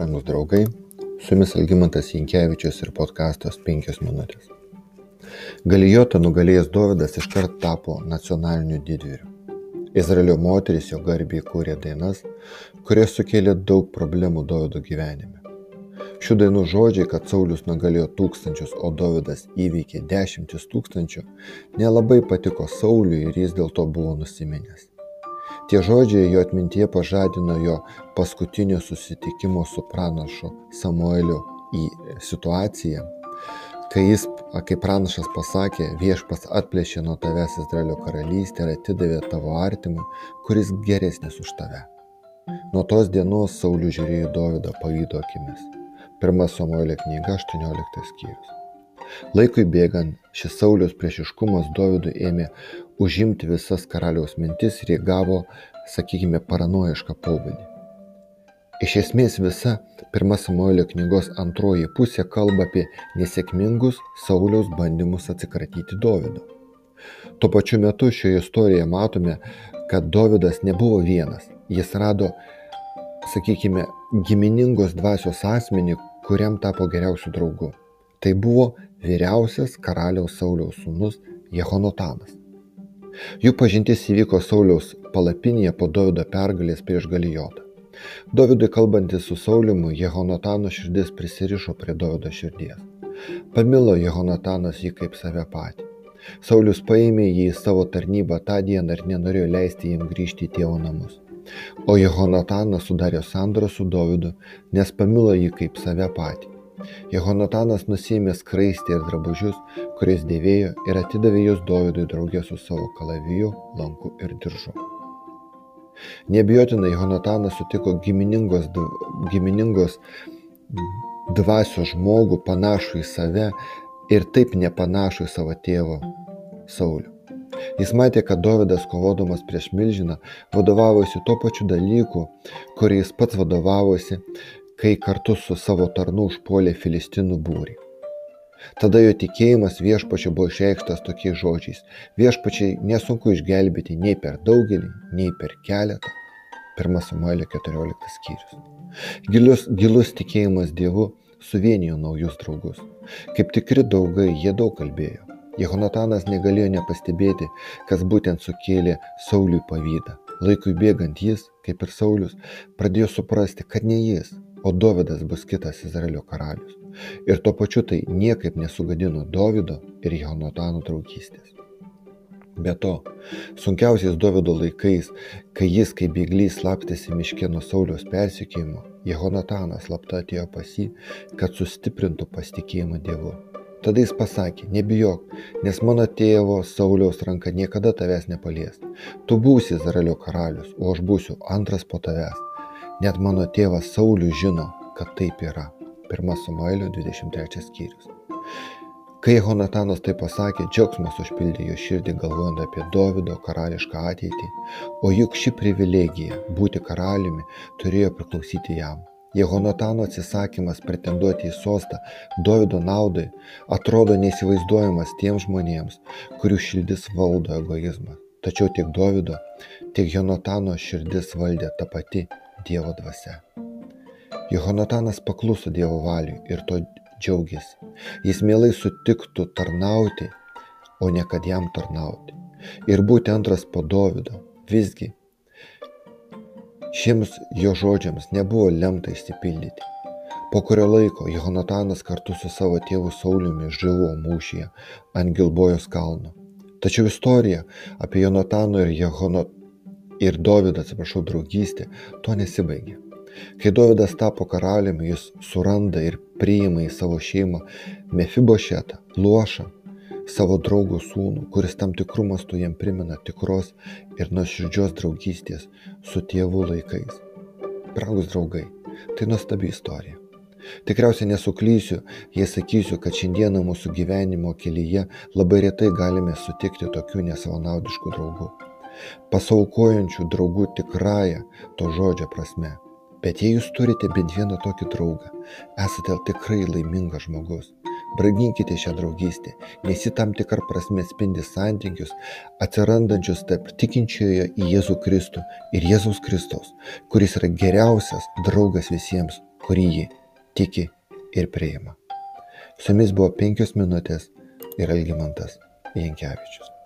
brangus draugai, su jumis Algymantas Jankievičius ir podkastas 5 minutės. Galijotą nugalėjęs Dovydas iškart tapo nacionaliniu didvyriu. Izraelio moteris jo garbiai kūrė dainas, kurios sukėlė daug problemų Dovydo gyvenime. Šių dainų žodžiai, kad Saulis nugalėjo tūkstančius, o Dovydas įveikė dešimtis tūkstančių, nelabai patiko Sauliui ir jis dėl to buvo nusiminęs. Tie žodžiai jo atmintyje pažadino jo paskutinio susitikimo su pranašu Samueliu į situaciją, kai jis, kaip pranašas pasakė, viešpas atplėšė nuo tavęs Izraelio karalystę ir atidavė tavo artimui, kuris geresnis už tave. Nuo tos dienos Saulių žiūrėjo Dovydą pavydo akimis. Pirma Samuelio knyga 18 skyrius. Laikui bėgant, šis Sauliaus priešiškumas Dovydui ėmė užimti visas karaliaus mintis ir įgavo, sakykime, paranoišką pobūdį. Iš esmės visa pirma Samuelio knygos antroji pusė kalba apie nesėkmingus Sauliaus bandymus atsikratyti Dovydo. Tuo pačiu metu šioje istorijoje matome, kad Dovydas nebuvo vienas. Jis rado, sakykime, giminingos dvasios asmenį, kuriam tapo geriausiu draugu. Tai buvo vyriausias karaliaus Sauliaus sūnus Jehonotanas. Jų pažintis įvyko Sauliaus palapinėje po Davido pergalės prieš Galijotą. Davidui kalbantis su Saulimu, Jehonatano širdis prisirišo prie Davido širdies. Pamilo Jehonatanas jį kaip save patį. Saulius paėmė jį į savo tarnybą tą dieną ir nenorėjo leisti jam grįžti į tėvo namus. O Jehonatanas sudarė sandorą su Dovydu, nes pamilo jį kaip save patį. Jehonatanas nusiėmė skraistį ir drabužius, kuriais dėvėjo ir atidavė juos Dovydui draugė su savo kalaviju, lanku ir diržu. Nebijotinai Jehonatanas sutiko giminingos, giminingos dvasios žmogų panašų į save ir taip nepanašų į savo tėvo Saulių. Jis matė, kad Dovydas kovodamas prieš milžiną vadovavosi tuo pačiu dalyku, kuriais pats vadovavosi, kai kartu su savo tarnu užpuolė filistinų būrį. Tada jo tikėjimas viešpačiu buvo išreikštas tokiais žodžiais. Viešpačiai nesunku išgelbėti nei per daugelį, nei per keletą. 1 Samuelio 14 skyrius. Gilus, gilus tikėjimas Dievu suvienijo naujus draugus. Kaip tikri draugai, jie daug kalbėjo. Jehonatanas negalėjo nepastebėti, kas būtent sukėlė Sauliui pavydą. Laikui bėgant jis, kaip ir Saulis, pradėjo suprasti, kad ne jis, o Dovydas bus kitas Izraelio karalius. Ir tuo pačiu tai niekaip nesugadino Dovydo ir Jonatano draugystės. Be to, sunkiausiais Dovydo laikais, kai jis kaip bėglys slapstėsi miške nuo Sauliaus persikėjimo, Jehonatanas slapta atėjo pas jį, kad sustiprintų pasitikėjimą Dievu. Tada jis pasakė, nebijok, nes mano tėvo Sauliaus ranka niekada tavęs nepalies. Tu būsi Izraelio karalius, o aš būsiu antras po tavęs. Net mano tėvas Saulius žino, kad taip yra. 1 Samuelio 23 skyrius. Kai Honatanas tai pasakė, džiaugsmas užpildė jo širdį galvojant apie Davido karališką ateitį, o juk ši privilegija būti karaliumi turėjo priklausyti jam. Jehonatano atsisakymas pretenduoti į sostą Davido naudai atrodo neįsivaizduojamas tiems žmonėms, kurių širdis valdo egoizmą. Tačiau tiek Davido, tiek Jonatano širdis valdė ta pati Dievo dvasia. Jehonatanas pakluso Dievo valiui ir to džiaugiasi. Jis mielai sutiktų tarnauti, o ne kad jam tarnauti. Ir būti antras po Dovido. Visgi, šiems jo žodžiams nebuvo lemta įsipildyti. Po kurio laiko Jehonatanas kartu su savo tėvu Sauliumi žuvo mūšyje ant Gilbojos kalno. Tačiau istorija apie Jonatano ir Jehonat ir Dovydo, atsiprašau, draugystė to nesibaigė. Kai Dovydas tapo karaliumi, jis suranda ir priima į savo šeimą Mefibošetą, Luošą, savo draugo sūnų, kuris tam tikrų mastų jam primena tikros ir nuoširdžios draugystės su tėvų laikais. Brangus draugai, tai nuostabi istorija. Tikriausiai nesuklysiu, jei sakysiu, kad šiandieną mūsų gyvenimo kelyje labai retai galime sutikti tokių nesavanaudiškų draugų pasaukojančių draugų tikrąja to žodžio prasme. Bet jei jūs turite bent vieną tokį draugą, esate tikrai laimingas žmogus. Branginkite šią draugystę, nes ji tam tikrą prasme spindi santykius atsirandančius tarp tikinčiojo į Jėzų Kristų ir Jėzaus Kristaus, kuris yra geriausias draugas visiems kurį ji tiki ir priima. Su jumis buvo penkios minutės ir Algymantas Jankievičius.